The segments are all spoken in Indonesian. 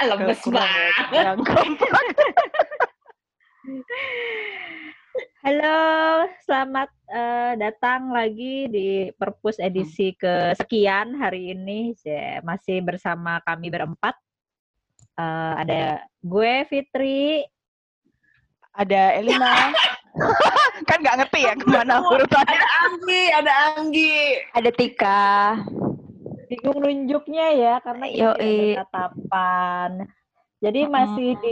Lemes Kurang banget. Yang kompak. Halo, selamat eh, datang lagi di Perpus edisi kesekian hari ini. Ya, Masih bersama kami berempat. Eh, ada gue Fitri, Ada Elina. kan nggak ngerti ya ke mana urutannya. Ada Anggi, ada Anggi. Ada Tika. Bingung nunjuknya ya karena ini ada tatapan. Jadi masih di,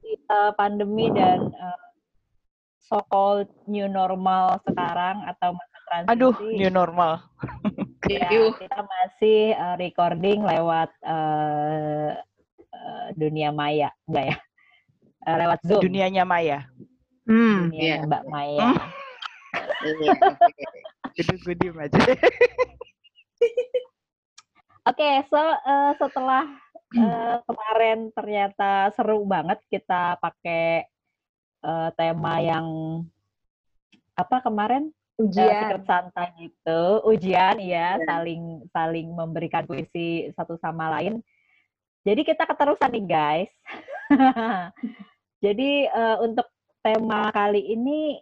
di, eh, pandemi dan eh, so-called new normal sekarang atau masa transisi. Aduh, new normal. Ya, kita masih eh, recording lewat eh, eh, dunia maya, enggak ya? Eh, lewat Zoom. Dunianya Maya. Dunianya Hmm. Iya. Mbak Maya. Hmm. Iya. Jadi gue diem aja. Oke, so eh, setelah eh, kemarin ternyata seru banget kita pakai eh, tema yang apa kemarin Eh, secret santai gitu, ujian ya, saling saling memberikan puisi satu sama lain. Jadi kita keterusan nih guys. Jadi eh, untuk tema kali ini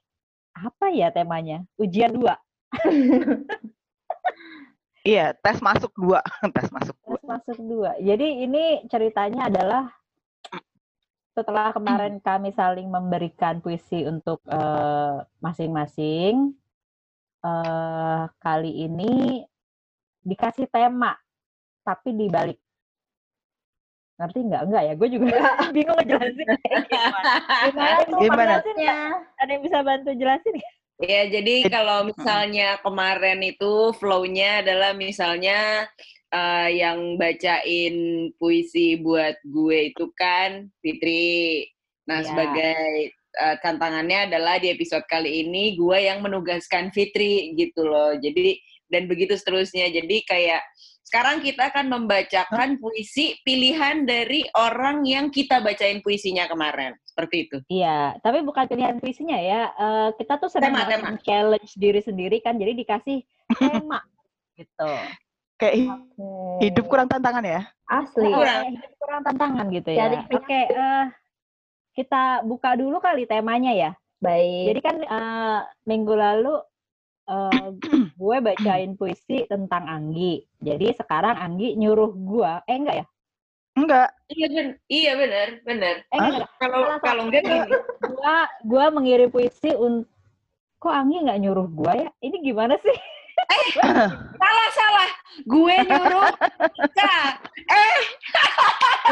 apa ya temanya? Ujian dua. Iya, tes masuk dua. tes masuk dua. Terus masuk dua. Jadi ini ceritanya adalah setelah kemarin kami saling memberikan puisi untuk eh, masing-masing, eh, kali ini dikasih tema, tapi dibalik. Ngerti nggak? Enggak ya? Gue juga bingung ngejelasin. Gimana Gimana? ngejelasinnya? Ada yang bisa bantu jelasin nggak? Ya, jadi kalau misalnya kemarin itu flow-nya adalah misalnya eh, yang bacain puisi buat gue itu kan Fitri. Nah, Iya. sebagai eh, tantangannya adalah di episode kali ini gue yang menugaskan Fitri gitu loh. Jadi dan begitu seterusnya. Jadi kayak sekarang kita akan membacakan puisi pilihan dari orang yang kita bacain puisinya kemarin. Seperti itu. Iya, tapi bukan pilihan puisinya ya. Eh, kita tuh sedang Tema, tema. challenge diri sendiri kan, jadi dikasih tema gitu. Kayak hi- hidup kurang tantangan ya. asli. Kurang. Kurang, kurang tantangan gitu ya. Oke, eh, kita buka dulu kali temanya ya. Baik. Jadi kan eh, minggu lalu eh, gue bacain puisi tentang Anggi. Jadi sekarang Anggi nyuruh gue, eh enggak ya? Enggak. Iya ben, iya benar, benar. Eh enggak. Kalau Salah kalau satu. enggak gini. Gua gua mengirim puisi untuk kok Anggi nggak nyuruh gue ya? Ini gimana sih? salah salah gue nyuruh Tika eh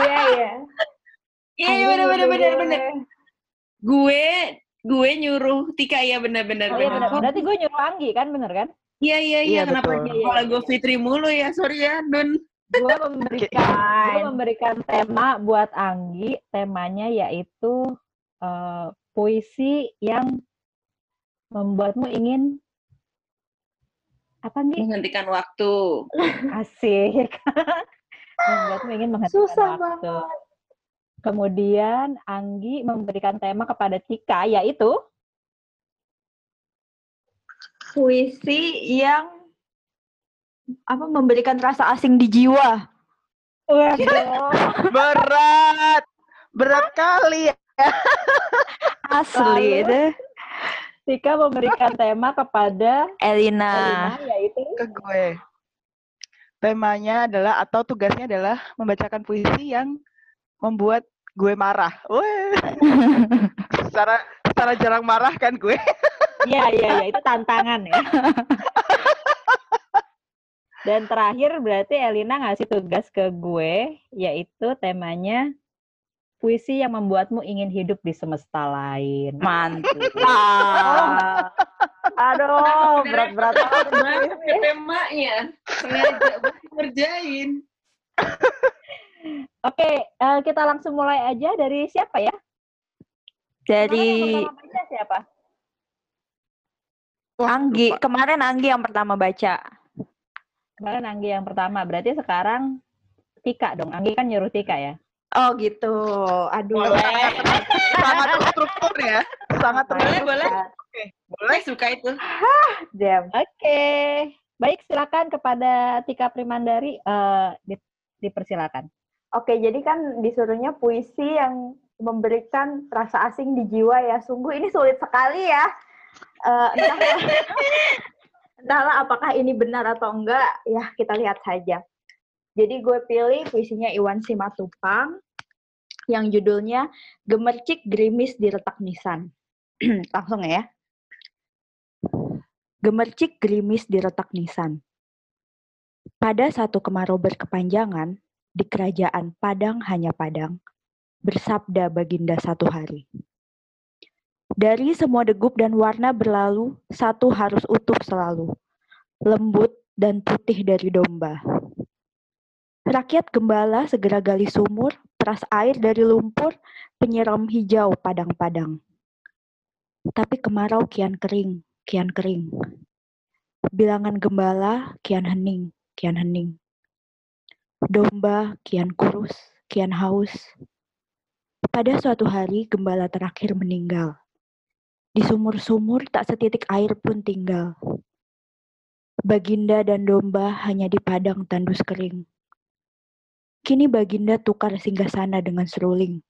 Iya, iya. iya bener bener bener bener gue gue nyuruh Tika ya bener bener Oh iya benar. Berarti gue nyuruh Anggi kan bener kan? iya iya iya Iya, kenapa betul. malah gue Fitri mulu ya sorry ya Don Gue memberikan gue memberikan tema buat Anggi. Temanya yaitu eh, puisi yang membuatmu ingin apa nih? menghentikan waktu Asik. membuatmu ingin menghentikan Susah waktu. banget. Kemudian Anggi memberikan tema kepada Tika yaitu Puisi yang apa memberikan rasa asing di jiwa. Waduh. Berat. Berat kali ya. Asli Lalu? deh. Tika memberikan tema kepada Elina. Elina yaitu ke gue. Temanya adalah atau tugasnya adalah membacakan puisi yang membuat gue marah. Secara secara jarang marah kan gue. Iya, iya, iya, itu tantangan ya. Dan terakhir berarti Elina ngasih tugas ke gue, yaitu temanya puisi yang membuatmu ingin hidup di semesta lain. Mantap. Aduh, berat-berat banget. temanya sengaja buat ngerjain Oke, eh, kita langsung mulai aja dari siapa ya? Kemarin yang Dari pertama baca siapa? Anggi. Kemarin Anggi yang pertama baca. Kemarin Anggi yang pertama, berarti sekarang Tika dong. Anggi kan nyuruh Tika ya? Oh gitu. Aduh. Boleh. Sangat terstruktur ya. Sangat Boleh, terstruktur. boleh. Boleh. Boleh suka itu. Jam. Oke. Baik, silakan kepada Tika Primandari eh, di- dipersilakan. Oke, jadi kan disuruhnya puisi yang memberikan rasa asing di jiwa ya. Sungguh ini sulit sekali ya. Eh, entahlah, entahlah apakah ini benar atau enggak, ya kita lihat saja. Jadi gue pilih puisinya Iwan Simatupang yang judulnya Gemercik Gerimis di Retak Nisan. Langsung ya. Gemercik gerimis di retak nisan. Pada satu kemarau berkepanjangan, di kerajaan Padang hanya Padang, bersabda Baginda satu hari. Dari semua degup dan warna berlalu, satu harus utuh selalu, lembut dan putih dari domba. Rakyat gembala segera gali sumur, peras air dari lumpur, penyiram hijau padang-padang. Tapi kemarau kian kering, kian kering. Bilangan gembala kian hening, kian hening. Domba kian kurus, kian haus. Pada suatu hari gembala terakhir meninggal. Di sumur-sumur tak setitik air pun tinggal. Baginda dan domba hanya di padang tandus kering. Kini Baginda tukar singgasana dengan seruling.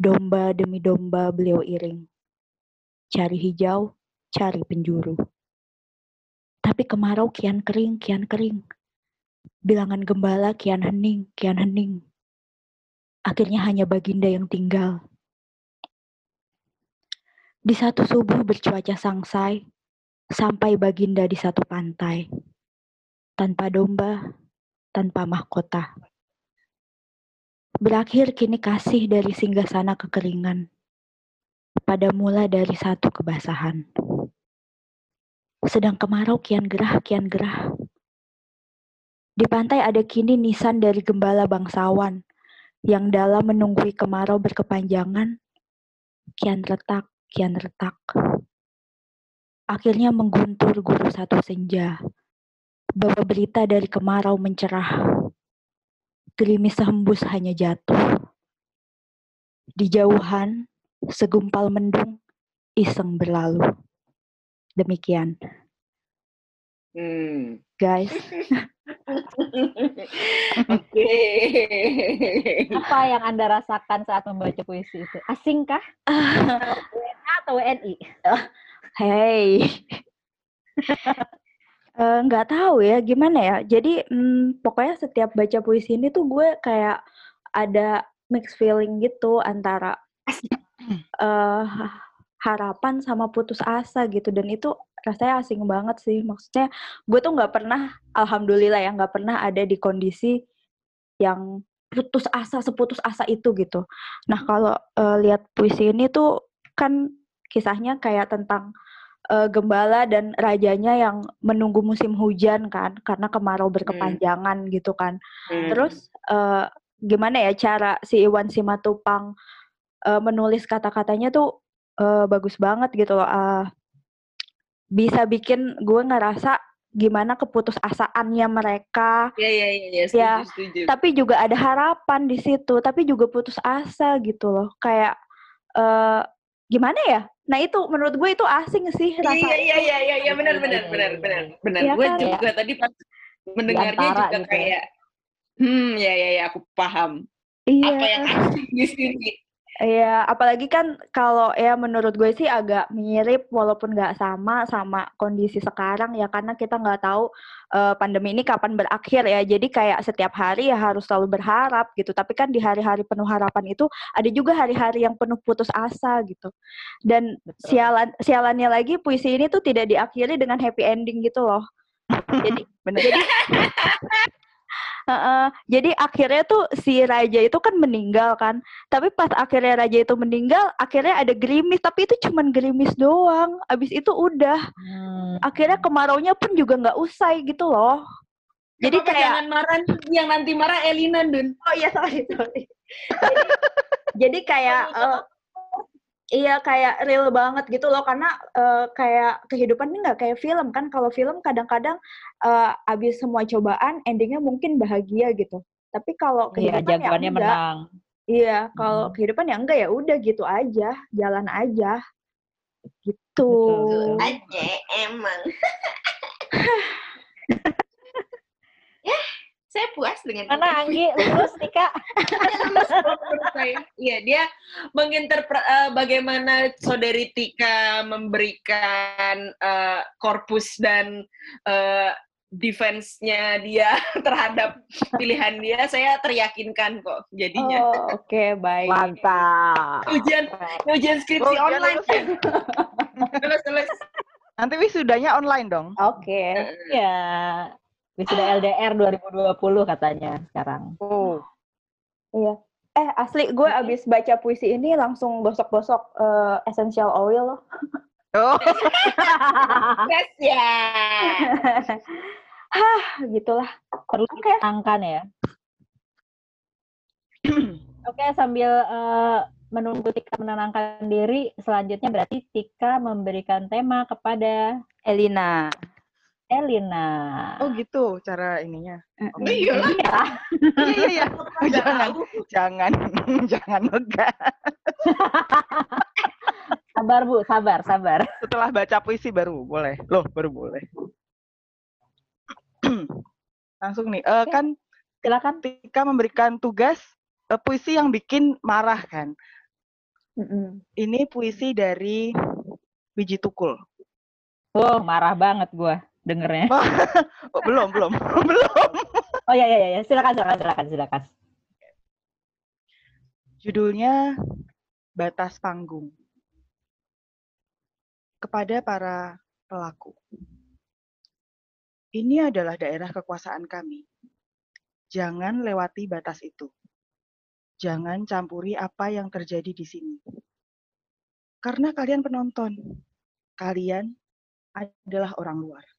Domba demi domba beliau iring. Cari hijau, cari penjuru. Tapi kemarau kian kering, kian kering. Bilangan gembala kian hening, kian hening. Akhirnya hanya Baginda yang tinggal. Di satu subuh bercuaca sangsai, sampai Baginda di satu pantai. Tanpa domba, tanpa mahkota. Berakhir kini kasih dari singgasana kekeringan. Pada mula dari satu kebasahan. Sedang kemarau kian gerah, kian gerah. Di pantai ada kini nisan dari gembala bangsawan yang dalam menunggui kemarau berkepanjangan kian retak, kian retak. Akhirnya mengguntur guru satu senja bahwa berita dari kemarau mencerah. Gerimis sehembus hanya jatuh. Di jauhan, segumpal mendung, iseng berlalu. Demikian, Hmm. guys. Oke. Apa yang Anda rasakan saat membaca puisi itu? Asingkah? WNA atau WNI? Hey. Eh, nggak tahu ya gimana ya. Jadi mm, pokoknya setiap baca puisi ini tuh gue kayak ada mixed feeling gitu antara eh harapan sama putus asa gitu dan itu rasanya asing banget sih. Maksudnya gue tuh nggak pernah, alhamdulillah ya nggak pernah ada di kondisi yang putus asa seputus asa itu gitu. Nah kalau eh, lihat puisi ini tuh kan kisahnya kayak tentang eh, gembala dan rajanya yang menunggu musim hujan kan karena kemarau berkepanjangan gitu kan. Hmm. Terus eh, gimana ya cara si Iwan Simatupang eh, menulis kata-katanya tuh eh, bagus banget gitu loh. Ah, bisa bikin gue ngerasa gimana keputusasaannya mereka, Ya, ya, ya, ya, setuju, Ya, tapi juga ada harapan di situ, tapi juga putus asa gitu loh. Kayak eh gimana ya? Nah itu menurut gue itu asing sih Iya, rasa iya, iya, iya, iya, iya, benar, Iya, benar, iya, benar, iya, benar, iya. benar. Iya Gue kan? juga tadi pas mendengarnya juga gitu ya. kayak, hmm, ya, ya, ya, aku paham. Iya. Apa yang asing di sini? Iya, apalagi kan kalau ya menurut gue sih agak mirip walaupun nggak sama sama kondisi sekarang ya karena kita nggak tahu eh, pandemi ini kapan berakhir ya. Jadi kayak setiap hari ya harus selalu berharap gitu. Tapi kan di hari-hari penuh harapan itu ada juga hari-hari yang penuh putus asa gitu. Dan Betul. sialan sialannya lagi puisi ini tuh tidak diakhiri dengan happy ending gitu loh. Jadi Bener. jadi Heeh, jadi akhirnya tuh si raja itu kan meninggal kan. Tapi pas akhirnya raja itu meninggal, akhirnya ada gerimis, tapi itu cuman gerimis doang. Abis itu udah. Hmm. Akhirnya kemaraunya pun juga nggak usai gitu loh. Jadi Apa-apa kayak jangan marah, yang nanti marah Elina, Dun. oh iya sorry sorry. jadi, jadi kayak eh, iya kayak real banget gitu loh karena eh, kayak kehidupan ini nggak kayak film kan. Kalau film kadang-kadang eh, abis semua cobaan endingnya mungkin bahagia gitu. Tapi kalau Iya, kehidupan ya jagoannya enggak. menang. Iya, kalau Hmm. kehidupan ya enggak ya udah gitu aja, jalan aja. Gitu. Betul. aja emang. ya, saya puas dengan Mana Anggi lulus nih kak? Iya, dia menginterpret eh, bagaimana saudari Tika memberikan eh, korpus dan eh, defense-nya dia terhadap pilihan dia, saya teryakinkan kok jadinya. Oh, oke, baik. Mantap. Ujian ujian skripsi Oh, online. lulus ya? Terus terus. Nanti wisudanya online dong. Oke. Iya. Wisuda LDR 2020 katanya sekarang. Oh. Iya. Eh, asli gue abis baca puisi ini langsung gosok-gosok eh, essential oil loh. Oh. Yes, ya. Hah, gitulah. Perlu Oke. ditenangkan ya. Oke, sambil eh, menunggu Tika menenangkan diri, selanjutnya berarti Tika memberikan tema kepada Elina. Elina. Oh gitu cara ininya. Oh, iya lah. Iya. Iya iya iya. Nggak Jangan. Jangan jangan megah. Sabar Bu, sabar, sabar. Setelah baca puisi baru boleh. Loh, baru boleh. Langsung nih. Eh kan Silakan. Tika memberikan tugas eh, puisi yang bikin marah kan. Mm-mm. Ini puisi dari Biji Tukul. Oh, marah banget gua dengernya. Oh, belum, belum, belum. Oh ya ya ya, ya. silakan silakan silakan silakan. Judulnya Batas Panggung. Kepada para pelaku. Ini adalah daerah kekuasaan kami. Jangan lewati batas itu. Jangan campuri apa yang terjadi di sini. Karena kalian penonton. Kalian adalah orang luar.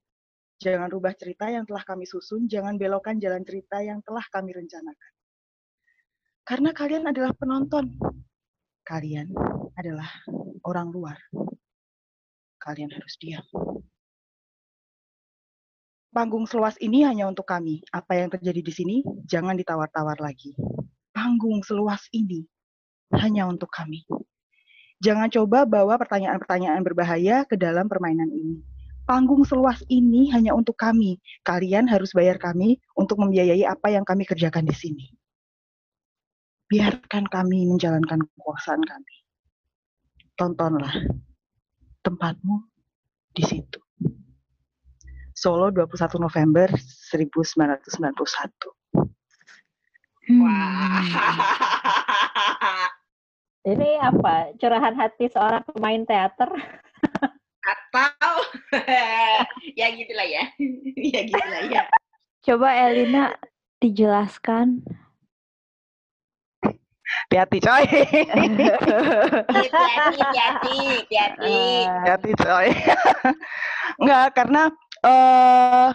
Jangan rubah cerita yang telah kami susun, jangan belokkan jalan cerita yang telah kami rencanakan. Karena kalian adalah penonton. Kalian adalah orang luar. Kalian harus diam. Panggung seluas ini hanya untuk kami. Apa yang terjadi di sini jangan ditawar-tawar lagi. Panggung seluas ini hanya untuk kami. Jangan coba bawa pertanyaan-pertanyaan berbahaya ke dalam permainan ini. Panggung seluas ini hanya untuk kami. Kalian harus bayar kami untuk membiayai apa yang kami kerjakan di sini. Biarkan kami menjalankan kekuasaan kami. Tontonlah tempatmu di situ. Solo 21 November 1991. Wah. Ini apa? Curahan hati seorang pemain teater. Atau ya gitulah ya. ya gitulah ya. Coba Elina dijelaskan. Hati-hati coy. Hati-hati, hati-hati, hati-hati. Hati-hati coy. Enggak, karena eh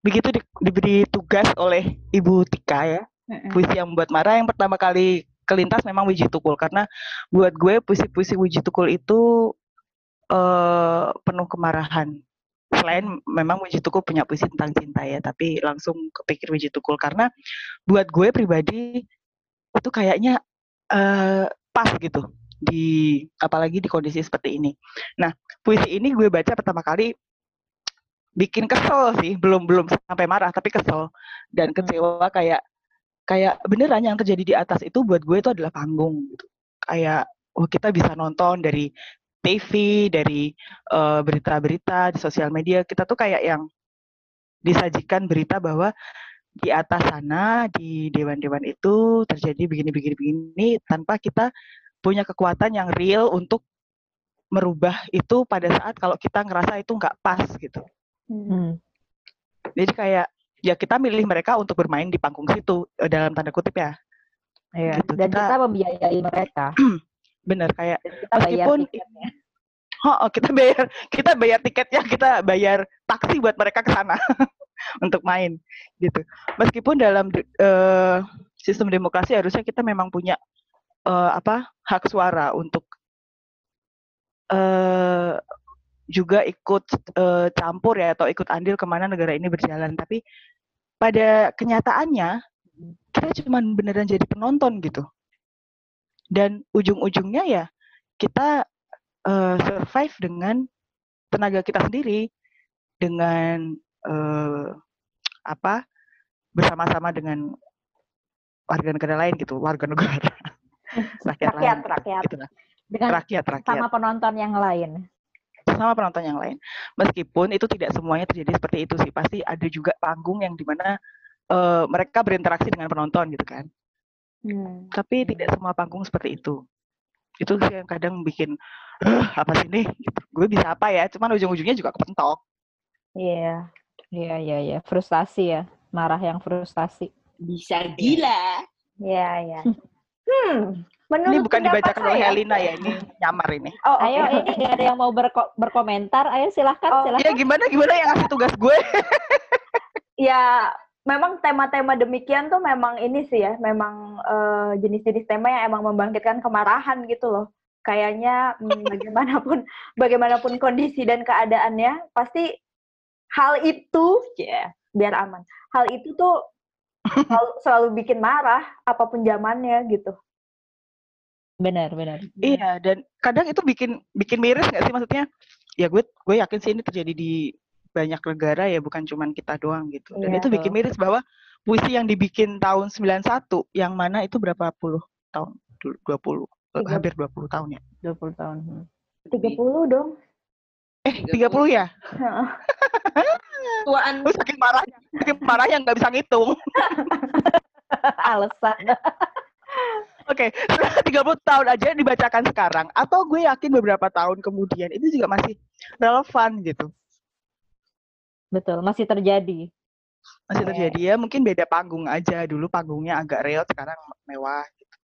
begitu di- diberi tugas oleh Ibu Tika ya, puisi yang membuat marah yang pertama kali kelintas memang Wiji Tukul karena buat gue puisi-puisi Wiji Tukul itu eh penuh kemarahan. Selain memang Wiji Tukul punya puisi tentang cinta ya, tapi langsung kepikir Wiji Tukul karena buat gue pribadi itu kayaknya eh pas gitu di apalagi di kondisi seperti ini. Nah, puisi ini gue baca pertama kali bikin kesel sih, belum belum sampai marah tapi kesel dan kecewa kayak kayak beneran yang terjadi di atas itu buat gue itu adalah panggung gitu. Kayak oh kita bisa nonton dari TV, dari eh, berita-berita di sosial media, kita tuh kayak yang disajikan berita bahwa di atas sana di dewan-dewan itu terjadi begini-begini begini tanpa kita punya kekuatan yang real untuk merubah itu pada saat kalau kita ngerasa itu nggak pas gitu. hmm. Jadi kayak ya kita milih mereka untuk bermain di panggung situ eh, dalam tanda kutip ya. Iya. Gitu, Dan kita- kita membiayai mereka. Bener kayak kita bayar Meskipun- tiketnya. oh, oh, kita bayar kita bayar tiketnya, kita bayar taksi buat mereka ke sana untuk main gitu. Meskipun dalam eh, sistem demokrasi harusnya kita memang punya eh, apa hak suara untuk eh juga ikut eh, campur ya atau ikut andil ke mana negara ini berjalan. Tapi pada kenyataannya kita cuma beneran jadi penonton gitu. Dan ujung-ujungnya ya kita uh, survive dengan tenaga kita sendiri, dengan uh, apa bersama-sama dengan warga negara lain gitu, warga negara rakyat, rakyat, lain, rakyat. Gitu, gitu dengan rakyat, rakyat. sama penonton yang lain sama penonton yang lain. Meskipun itu tidak semuanya terjadi seperti itu sih, pasti ada juga panggung yang di mana uh, mereka berinteraksi dengan penonton gitu kan. Hmm. Tapi tidak semua panggung seperti itu. Itu sih yang kadang bikin apa sih nih? Gitu. Gue bisa apa ya? Cuman ujung-ujungnya juga kepentok. Iya, yeah. iya, yeah, iya, yeah, iya. Yeah. Frustasi ya, marah yang frustasi. Bisa gila. Iya, iya. Hmm, Menurut ini bukan dibacakan oleh Helena ya, ini nyamar ini. Oh, ayo ini ada yang mau berko berkomentar, ayo silahkan, oh, silahkan. Ya gimana gimana yang ngasih tugas gue? ya memang tema-tema demikian tuh memang ini sih ya, memang uh, jenis-jenis tema yang emang membangkitkan kemarahan gitu loh. Kayaknya hmm, bagaimanapun bagaimanapun kondisi dan keadaannya, pasti hal itu ya yeah, biar aman. Hal itu tuh selalu, selalu bikin marah apa pun zamannya gitu. Benar, benar. Iya, dan kadang itu bikin bikin miris nggak sih maksudnya? Ya gue gue yakin sih ini terjadi di banyak negara ya, bukan cuma kita doang gitu. Dan iya, itu bikin miris bahwa puisi yang dibikin tahun 91 yang mana itu berapa puluh tahun? 20 30. hampir 20 tahun ya. 20 tahun. Hmm. 30 dong. Eh, 30, 30 ya? Tuaan. Lu saking marahnya, saking marahnya nggak bisa ngitung. Alasan. Oke, okay, 30 tahun aja dibacakan sekarang atau gue yakin beberapa tahun kemudian itu juga masih relevan gitu. Betul, masih terjadi. Masih terjadi ya, mungkin beda panggung aja. Dulu panggungnya agak real, sekarang mewah gitu.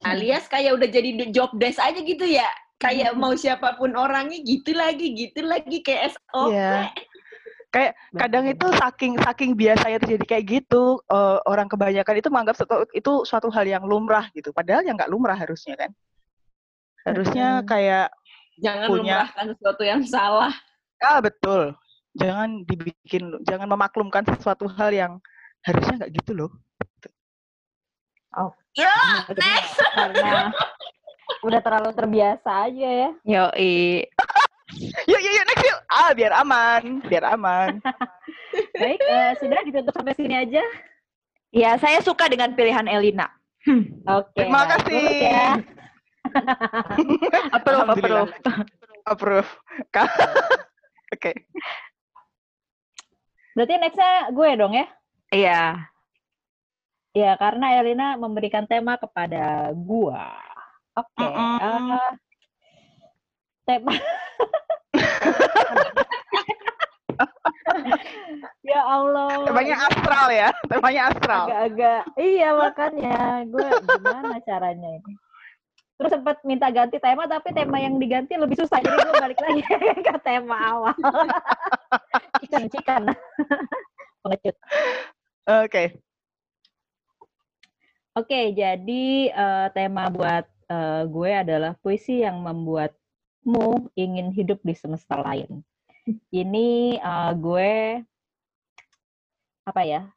Alias kayak udah jadi job desk aja gitu ya. Kayak mau siapa pun orangnya gitu lagi, gitu lagi kayak SOP. Yeah kayak kadang itu saking saking biasanya terjadi kayak gitu uh, orang kebanyakan itu menganggap suatu, itu suatu hal yang lumrah gitu padahal yang nggak lumrah harusnya kan harusnya kayak jangan punya lumrahkan sesuatu yang salah ah betul jangan dibikin jangan memaklumkan sesuatu hal yang harusnya nggak gitu loh oh ya next karena udah terlalu terbiasa aja ya yo yuk, yuk, yuk, next yuk. Ah, biar aman, biar aman. Baik, uh, sudah ditutup sampai sini aja. Ya, saya suka dengan pilihan Elina. Hmm. Oke. Okay, Terima kasih. Ya. approve, approve. Approve. Oke. Okay. Berarti nextnya gue dong ya? Iya. Ya, karena Elina memberikan tema kepada gua. Oke. Okay. Mm -mm. uh, tema ya Allah. Temanya astral ya, temanya astral. Agak-agak, iya makanya gue gimana caranya ini. Terus sempat minta ganti tema, tapi tema yang diganti lebih susah, jadi gue balik lagi ke tema awal. cikan, cikan. Pengecut. Oke. Okay. Oke, okay, jadi uh, tema buat uh, gue adalah puisi yang membuat mu ingin hidup di semesta lain. Ini uh, gue apa ya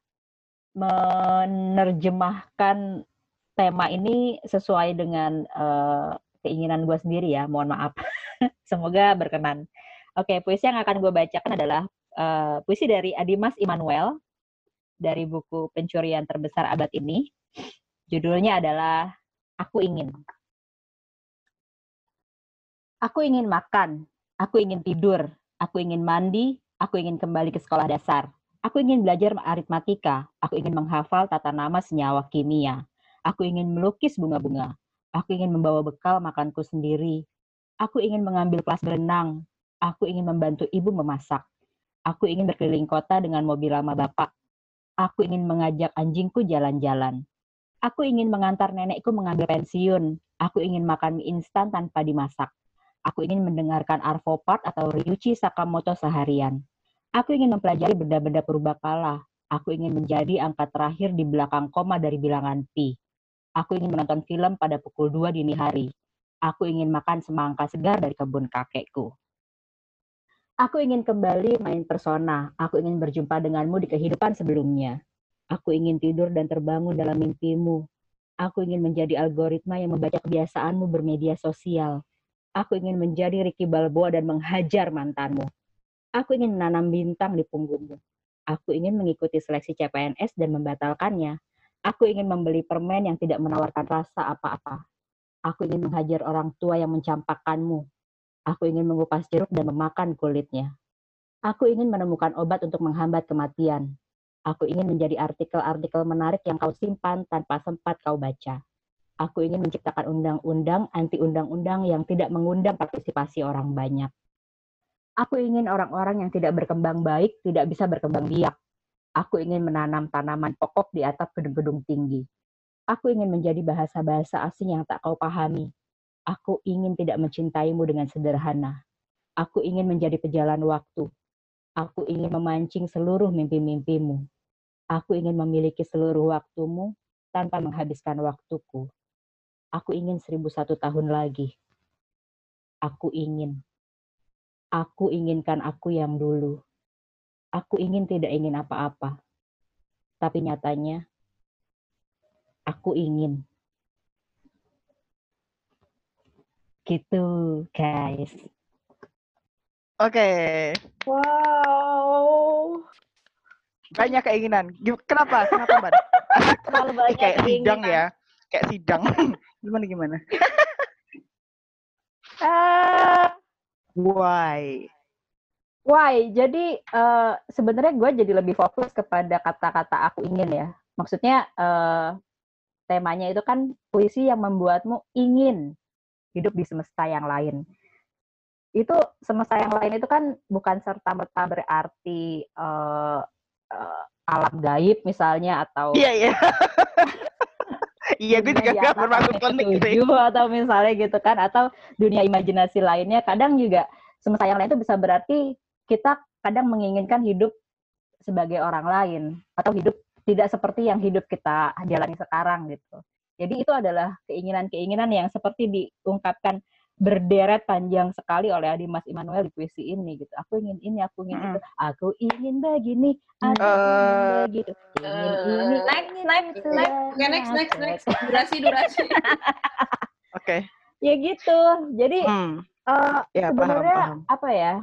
menerjemahkan tema ini sesuai dengan uh, keinginan gue sendiri ya. Mohon maaf. Semoga berkenan. Oke, puisi yang akan gue bacakan adalah uh, puisi dari Adimas Immanuel dari buku Pencurian Terbesar Abad Ini. Judulnya adalah Aku Ingin. Aku ingin makan, aku ingin tidur, aku ingin mandi, aku ingin kembali ke sekolah dasar. Aku ingin belajar aritmatika, aku ingin menghafal tata nama senyawa kimia. Aku ingin melukis bunga-bunga. Aku ingin membawa bekal makanku sendiri. Aku ingin mengambil kelas berenang. Aku ingin membantu ibu memasak. Aku ingin berkeliling kota dengan mobil lama bapak. Aku ingin mengajak anjingku jalan-jalan. Aku ingin mengantar nenekku mengambil pensiun. Aku ingin makan mie instan tanpa dimasak. Aku ingin mendengarkan Arvo Part atau Ryuichi Sakamoto seharian. Aku ingin mempelajari benda-benda purbakala. Aku ingin menjadi angka terakhir di belakang koma dari bilangan pi. Aku ingin menonton film pada pukul 2 dini hari. Aku ingin makan semangka segar dari kebun kakekku. Aku ingin kembali main persona. Aku ingin berjumpa denganmu di kehidupan sebelumnya. Aku ingin tidur dan terbangun dalam mimpimu. Aku ingin menjadi algoritma yang membaca kebiasaanmu bermedia sosial. Aku ingin menjadi Ricky Balboa dan menghajar mantanmu. Aku ingin menanam bintang di punggungmu. Aku ingin mengikuti seleksi CPNS dan membatalkannya. Aku ingin membeli permen yang tidak menawarkan rasa apa-apa. Aku ingin menghajar orang tua yang mencampakkanmu. Aku ingin mengupas jeruk dan memakan kulitnya. Aku ingin menemukan obat untuk menghambat kematian. Aku ingin menjadi artikel-artikel menarik yang kau simpan tanpa sempat kau baca. Aku ingin menciptakan undang-undang anti undang-undang yang tidak mengundang partisipasi orang banyak. Aku ingin orang-orang yang tidak berkembang baik tidak bisa berkembang biak. Aku ingin menanam tanaman pokok di atap gedung-gedung tinggi. Aku ingin menjadi bahasa-bahasa asing yang tak kau pahami. Aku ingin tidak mencintaimu dengan sederhana. Aku ingin menjadi pejalan waktu. Aku ingin memancing seluruh mimpi-mimpimu. Aku ingin memiliki seluruh waktumu tanpa menghabiskan waktuku. Aku ingin seribu satu tahun lagi. Aku ingin. Aku inginkan aku yang dulu. Aku ingin tidak ingin apa-apa. Tapi nyatanya, aku ingin. Gitu, guys. Oke, Wow. banyak keinginan. Kenapa? Kenapa, Mbak? Terlalu banyak kayak sidang keinginan. ya. Kayak sidang. gimana gimana? Eh, Why? Why? Jadi eh, sebenarnya gue jadi lebih fokus kepada kata-kata aku ingin ya. Maksudnya eh, temanya itu kan puisi yang membuatmu ingin hidup di semesta yang lain. Itu semesta yang lain itu kan bukan serta merta berarti eh, eh, alam gaib misalnya atau Iya, iya. Iya, gue juga gak bermaksud klinik sih. atau misalnya gitu kan atau dunia imajinasi lainnya kadang juga semesta yang lain itu bisa berarti kita kadang menginginkan hidup sebagai orang lain atau hidup tidak seperti yang hidup kita jalani sekarang gitu. Jadi itu adalah keinginan-keinginan yang seperti diungkapkan berderet panjang sekali oleh Adi Mas Immanuel di puisi ini gitu. Aku ingin ini, aku ingin itu, aku ingin begini, aku Eh, ingin begitu, ingin ini, eh, next, ingin next, itu, next. Oke, next, next, next. Durasi, durasi. Oke. Ya gitu. Jadi Hmm. eh, Ya, paham, sebenarnya paham. apa ya?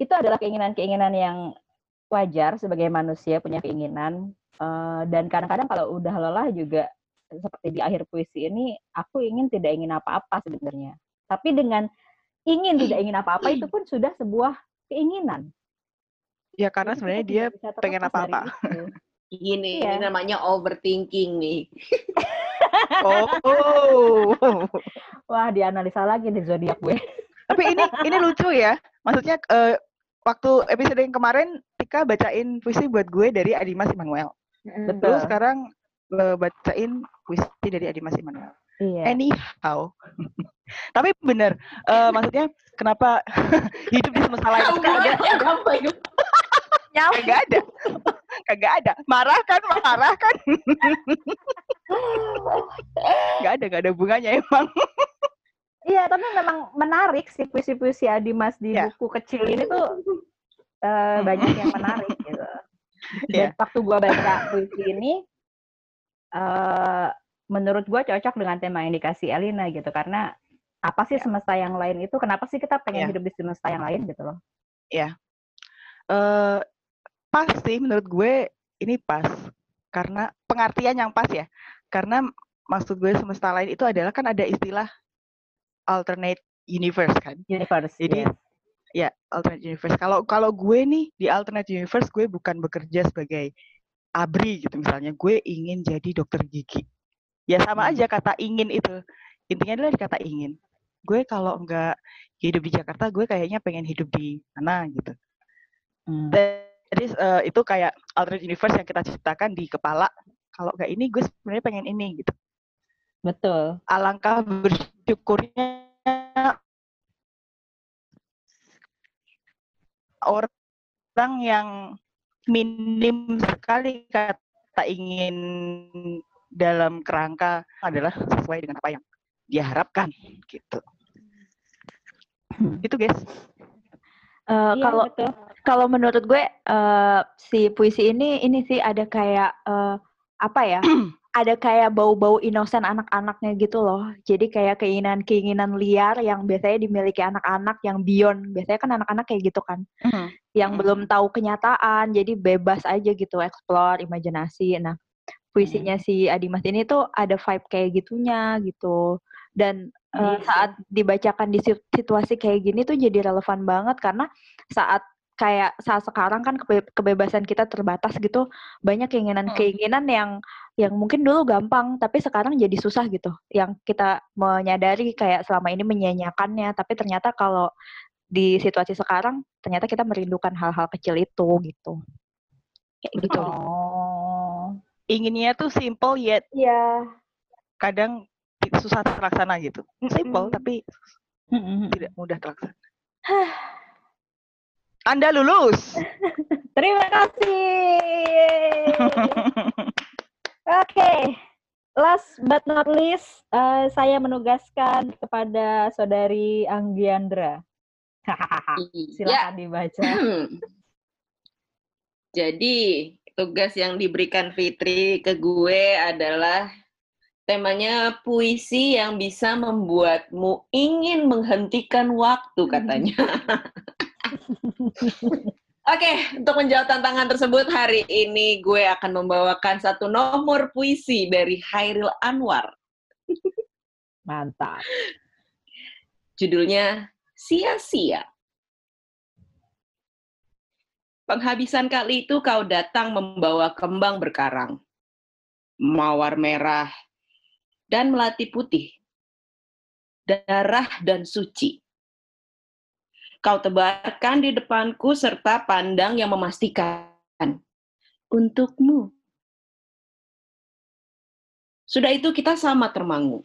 Itu adalah keinginan-keinginan yang wajar sebagai manusia punya keinginan Eh, dan kadang-kadang kalau udah lelah juga seperti di akhir puisi ini aku ingin tidak ingin apa-apa sebenarnya. Tapi dengan ingin tidak ingin apa-apa itu pun sudah sebuah keinginan. Ya karena Jadi sebenarnya dia pengen apa-apa. Ini, Iya. ini namanya overthinking nih. Oh. Wah, dianalisa lagi di zodiak gue. Tapi ini ini lucu ya. Maksudnya eh, waktu episode yang kemarin Tika bacain puisi buat gue dari Adimas Immanuel. Betul. Terus sekarang eh, bacain puisi dari Adimas Immanuel. Iya. Anyhow. Tapi bener, eh, maksudnya kenapa hidup di semesta lain itu kan ada kagak ada. Kagak ada. Marah kan, marah kan. Gak ada, gak ada bunganya emang. Iya, tapi memang menarik sih puisi-puisi Adimas di Iya. buku kecil ini tuh eh, banyak yang menarik gitu. Dan Iya. waktu gua baca puisi ini, eh menurut gua cocok dengan tema yang dikasih Elina gitu karena apa sih Iya. semesta yang lain itu? Kenapa sih kita pengen Iya. hidup di semesta yang lain gitu loh? eh pas sih menurut gue ini pas karena pengertian yang pas ya karena maksud gue semesta lain itu adalah kan ada istilah alternate universe kan Universe. Jadi, yes. ya alternate universe kalau kalau gue nih di alternate universe gue bukan bekerja sebagai abri gitu misalnya gue ingin jadi dokter gigi ya sama Hmm. aja kata ingin itu intinya adalah kata ingin gue kalau nggak hidup di Jakarta gue kayaknya pengen hidup di mana gitu Hmm. jadi eh, itu kayak alternate universe yang kita ciptakan di kepala kalau nggak ini gue sebenarnya pengen ini gitu Betul. alangkah bersyukurnya orang yang minim sekali kata ingin dalam kerangka adalah sesuai dengan apa yang dia harapkan gitu. Itu guys. Eh, Iya, kalau betul. kalau menurut gue eh, si puisi ini ini sih ada kayak eh, apa ya? ada kayak bau-bau inosen anak-anaknya gitu loh. Jadi kayak keinginan-keinginan liar yang biasanya dimiliki anak-anak yang beyond. Biasanya kan anak-anak kayak gitu kan. Mhm. Yang Mhm. belum tahu kenyataan, jadi bebas aja gitu explore imajinasi. Nah, puisinya si Adimas ini tuh ada vibe kayak gitunya gitu. Dan eh, Iya sih. saat dibacakan di sit- situasi kayak gini tuh jadi relevan banget karena saat kayak saat sekarang kan kebe- kebebasan kita terbatas gitu banyak keinginan-keinginan yang yang mungkin dulu gampang tapi sekarang jadi susah gitu yang kita menyadari kayak selama ini menyanyiakannya tapi ternyata kalau di situasi sekarang ternyata kita merindukan hal-hal kecil itu gitu kayak gitu Oh. Inginnya tuh simple yet Iya. kadang susah terlaksana gitu. Simple Mm-mm. tapi Mm-mm. tidak mudah terlaksana. Anda lulus. Terima kasih. Oke, last but not least, eh, saya menugaskan kepada saudari Anggiandra. Ya, Silakan dibaca. jadi tugas yang diberikan Fitri ke gue adalah temanya puisi yang bisa membuatmu ingin menghentikan waktu katanya. Oke, untuk menjawab tantangan tersebut hari ini gue akan membawakan satu nomor puisi dari Hairil Anwar. Mantap. Judulnya Sia-sia. Penghabisan kali itu kau datang membawa kembang berkarang, mawar merah, dan melati putih, darah dan suci. Kau tebarkan di depanku serta pandang yang memastikan untukmu. Sudah itu kita sama termangu.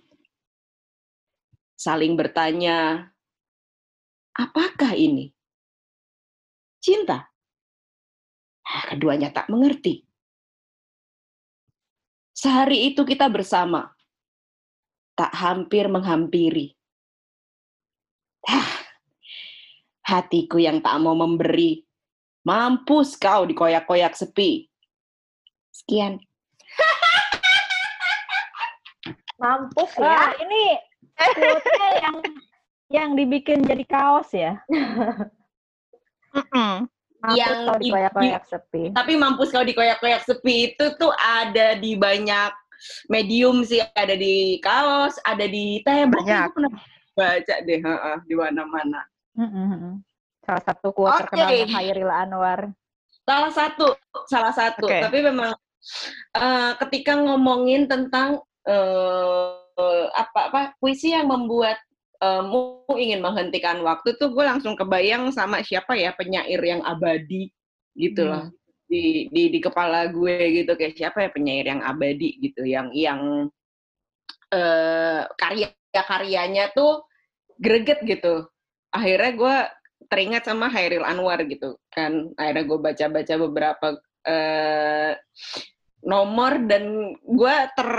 Saling bertanya, apakah ini? Cinta? Ah, Keduanya tak mengerti. Sehari itu kita bersama, tak hampir menghampiri. Hah, hatiku yang tak mau memberi, mampus kau dikoyak-koyak sepi. Sekian. Mampus Wah, ya. ini quote-nya yang yang dibikin jadi kaos ya. Mampus Yang di- dikoyak-koyak sepi. Tapi mampus kau dikoyak-koyak sepi itu tuh ada di banyak medium sih, ada di kaos, ada di tembok. Banyak. Aku pernah baca deh, heeh, di mana-mana. Mm-mm. Salah satu quote Oke. terkenalnya Hairil Anwar. Salah satu, salah satu. Oke. Tapi memang eh, ketika ngomongin tentang eh, apa apa puisi yang membuat eh, mu ingin menghentikan waktu tuh gue langsung kebayang sama siapa ya penyair yang abadi gitu loh di di di kepala gue gitu kayak siapa ya penyair yang abadi gitu yang yang eh karya-karyanya tuh greget gitu. Akhirnya gue teringat sama Hairil Anwar gitu kan. Akhirnya gue baca-baca beberapa eh nomor dan gue ter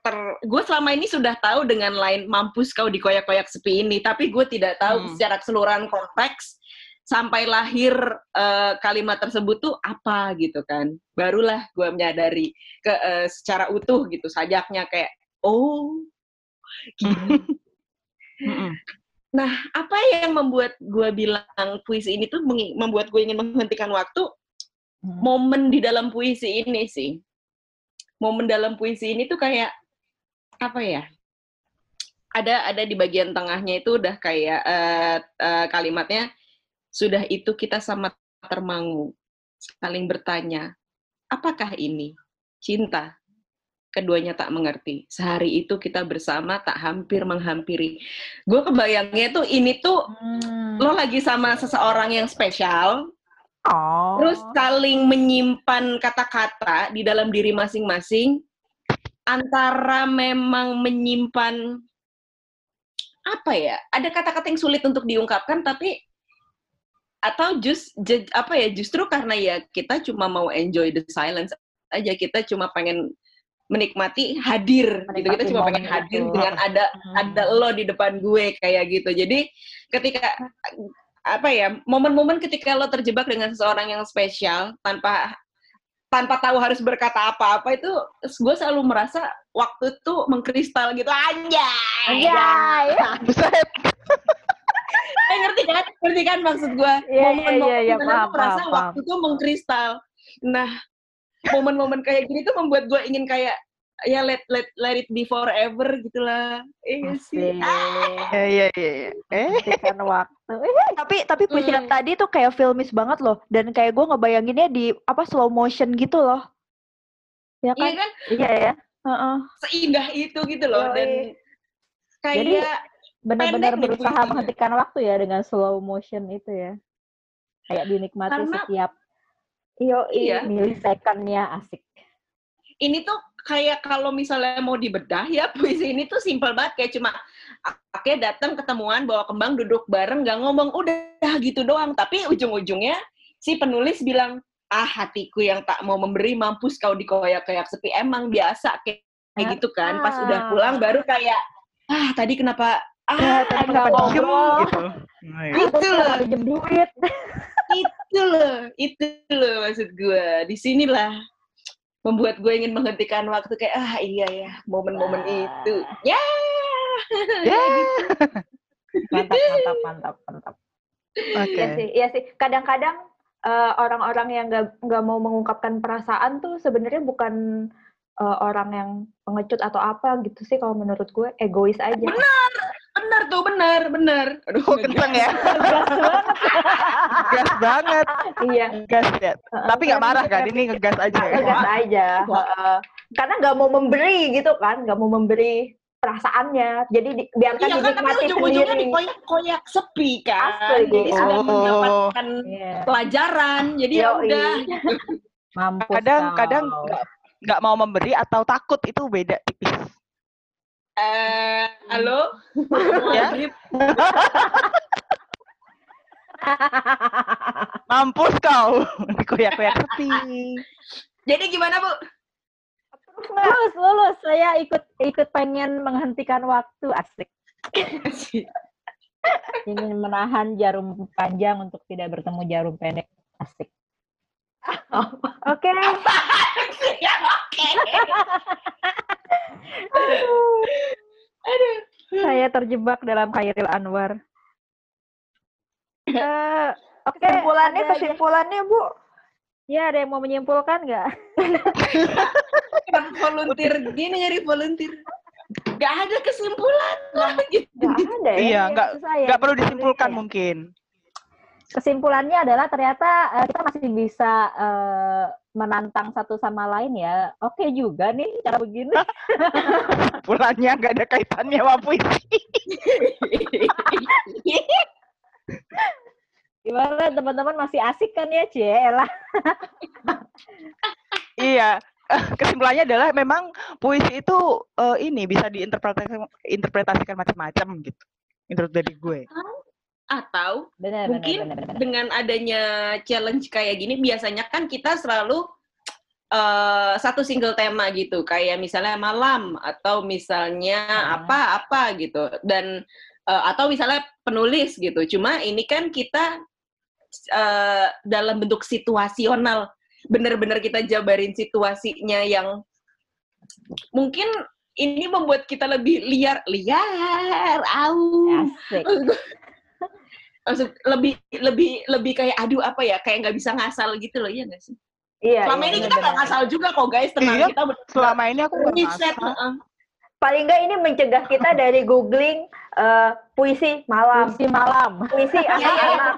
ter gue selama ini sudah tahu dengan lain mampus kau dikoyak-koyak sepi ini tapi gue tidak tahu Hmm. secara keseluruhan konteks sampai lahir eh, kalimat tersebut tuh apa gitu kan barulah gue menyadari ke eh, secara utuh gitu sajaknya kayak oh. Mm-mm. Nah apa yang membuat gue bilang puisi ini tuh membuat gue ingin menghentikan waktu? Hmm. momen di dalam puisi ini sih. Momen dalam puisi ini tuh kayak apa ya? Ada ada di bagian tengahnya itu udah kayak eh, eh, kalimatnya sudah itu kita sama termangu saling bertanya apakah ini cinta keduanya tak mengerti sehari itu kita bersama tak hampir menghampiri gue kebayangnya tuh ini tuh Hmm. lo lagi sama seseorang yang spesial Oh. Terus saling menyimpan kata-kata di dalam diri masing-masing antara memang menyimpan apa ya? Ada kata-kata yang sulit untuk diungkapkan tapi atau just ju- apa ya justru karena ya kita cuma mau enjoy the silence aja kita cuma pengen menikmati hadir gitu kita Menikmati cuma pengen hadir itu. dengan ada Hmm. ada lo di depan gue kayak gitu jadi ketika apa ya momen-momen ketika lo terjebak dengan seseorang yang spesial tanpa tanpa tahu harus berkata apa-apa itu gue selalu merasa waktu itu mengkristal gitu anjay Anjay. Buset. eh, ngerti kan ngerti kan maksud gue Iya, iya, momen-momen di mana paham, gue merasa paham, waktu itu mengkristal nah momen-momen kayak gini tuh membuat gue ingin kayak ya let let let it be forever gitulah iya sih Asik. Iya iya iya. iya. Eh, Hentikan waktu. Eh, Tapi tapi puisi yang Hmm. tadi tuh kayak filmis banget loh. Dan kayak gue ngebayanginnya di apa slow motion gitu loh. Ya iya kan? kan Iya ya. Heeh. seindah itu gitu loh Yoi. dan Jadi, kayak Benar-benar berusaha menghentikan waktu ya dengan slow motion itu ya. Kayak dinikmati Karena- setiap Yo, Iya. milisekundnya asik. ini tuh kayak kalau misalnya mau dibedah ya puisi ini tuh simpel banget kayak cuma oke datang ketemuan bawa kembang duduk bareng nggak ngomong udah gitu doang tapi ujung-ujungnya si penulis bilang ah hatiku yang tak mau memberi mampus kau dikoyak-koyak sepi emang biasa kayak kayak Ah. gitu kan pas udah pulang baru kayak ah tadi kenapa ya, ah tadi kenapa ngobrol. gitu. Oh, iya. itu loh Pinjem duit. itu loh itu loh maksud gue di sinilah membuat gue ingin menghentikan waktu kayak ah iya ya momen-momen Wah. itu ya Ya. Mantap, mantap, mantap, mantap. Oke. Iya sih, iya sih. Kadang-kadang eh, orang-orang yang nggak nggak mau mengungkapkan perasaan tuh sebenarnya bukan eh, orang yang pengecut atau apa gitu sih kalau menurut gue egois aja. benar tuh benar benar aduh kenceng ya? Gas banget. Gas banget. iya. Gas ya. Tapi nggak marah kan? Ini ngegas aja ya. Ngegas aja. Heeh. Karena nggak mau memberi gitu kan, nggak mau memberi perasaannya. Jadi di- biarkan iya kan tapi dinikmati ujung-ujungnya sendiri. dikoyak-koyak sepi kan Asli. jadi sudah Oh. mendapatkan Iya. pelajaran jadi ya udah Mampus Kadang kau. kadang nggak nggak mau memberi atau takut itu beda tipis. Eh halo Ya. Mampus kau. Dikoyak-koyak sepi. jadi gimana bu lulus, lulus. Saya ikut ikut pengen menghentikan waktu asik. Ingin menahan jarum panjang untuk tidak bertemu jarum pendek asik. Oke. ya oke Saya terjebak dalam Khairil Anwar. Eh, Oke, Kesimpulannya, ada aja. kesimpulannya Bu. Ya, ada yang mau menyimpulkan nggak? volunteer gini nyari volunteer Gak ada kesimpulan lah gitu. Nggak ada ya. Iya, saya. nggak perlu disimpulkan saya. mungkin. Kesimpulannya adalah ternyata eh, kita masih bisa eh, menantang satu sama lain ya. Oke juga nih cara begini. Kesimpulannya nggak ada kaitannya sama puisi. Gimana teman-teman masih asik kan ya, Cielah? Iya. Kesimpulannya adalah memang puisi itu eh, ini bisa diinterpretasikan interpretasikan macam-macam gitu. Menurut dari gue. Atau Benar, Mungkin benar, benar, benar. dengan adanya challenge kayak gini biasanya kan kita selalu eh, satu single tema gitu kayak misalnya malam atau misalnya Hmm. apa-apa gitu dan eh, atau misalnya penulis gitu cuma ini kan kita eh, dalam bentuk situasional benar-benar kita jabarin situasinya yang mungkin ini membuat kita lebih liar liar au. Maksud lebih lebih lebih kayak aduh apa ya kayak nggak bisa ngasal gitu loh ya nggak sih Iya. selama iya, ini kita benar-benar. nggak ngasal juga kok guys tenang Iya, kita Selama ini aku nggak ngasal. heeh. Paling nggak ini mencegah kita dari googling eh, puisi malam, Puisi malam. puisi Iya, iya, anak-anak.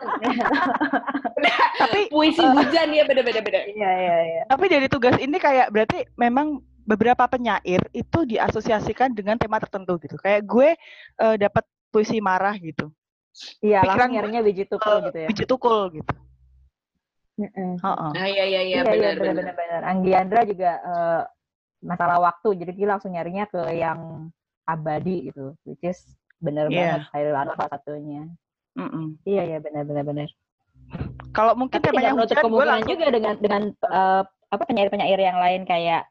Tapi puisi hujan ya beda-beda beda Iya iya iya. tapi dari tugas ini kayak berarti memang beberapa penyair itu diasosiasikan dengan tema tertentu gitu. Kayak gue eh, dapat puisi marah gitu. Iya, langsung nyarinya biji tukul gitu ya. Biji tukul gitu. Mm-mm. Heeh. ah iya iya iya Iya, benar iya, benar benar-benar. Anggiandra juga eh, masalah waktu, jadi dia langsung nyarinya ke yang abadi gitu, which is benar Iya. banget Khairul Anwar salah satunya. Mm-mm. Iya, iya benar-benar benar. Kalau mungkin Tapi temanya hujan, gue kemungkinan langsung. juga dengan dengan eh, apa penyair-penyair yang lain kayak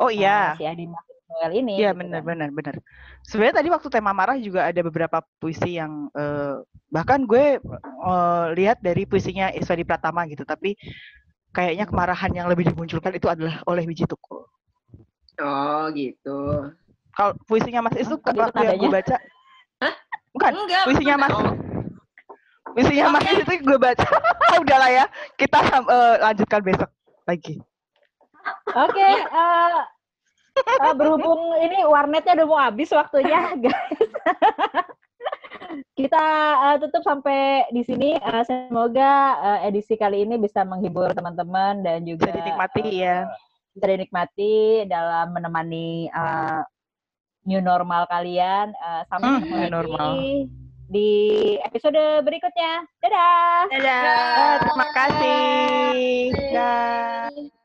Oh eh, iya. si Adi Noel ini. Iya gitu benar kan. benar benar. Sebenarnya tadi waktu tema marah juga ada beberapa puisi yang eh, bahkan gue eh, lihat dari puisinya Iswadi Pratama gitu, tapi kayaknya kemarahan yang lebih dimunculkan itu adalah oleh biji tukul. Oh gitu. Kalau puisinya Mas Is tuh Oh, waktu yang gue baca, bukan Enggak. puisinya. Mas Oh, puisinya Mas Oke. Is itu gue baca. Udahlah ya, kita eh, lanjutkan besok lagi. Oke, eh, eh, berhubung ini warnetnya udah mau habis waktunya, guys. Kita eh, tutup sampai di sini. Eh, semoga eh, edisi kali ini bisa menghibur teman-teman dan juga Bisa dinikmati ya. bisa dinikmati dalam menemani eh, new normal kalian. Eh, sampai Hmm, ketemu normal. di episode berikutnya. Dadah. Dadah. Eh, terima kasih. Dah.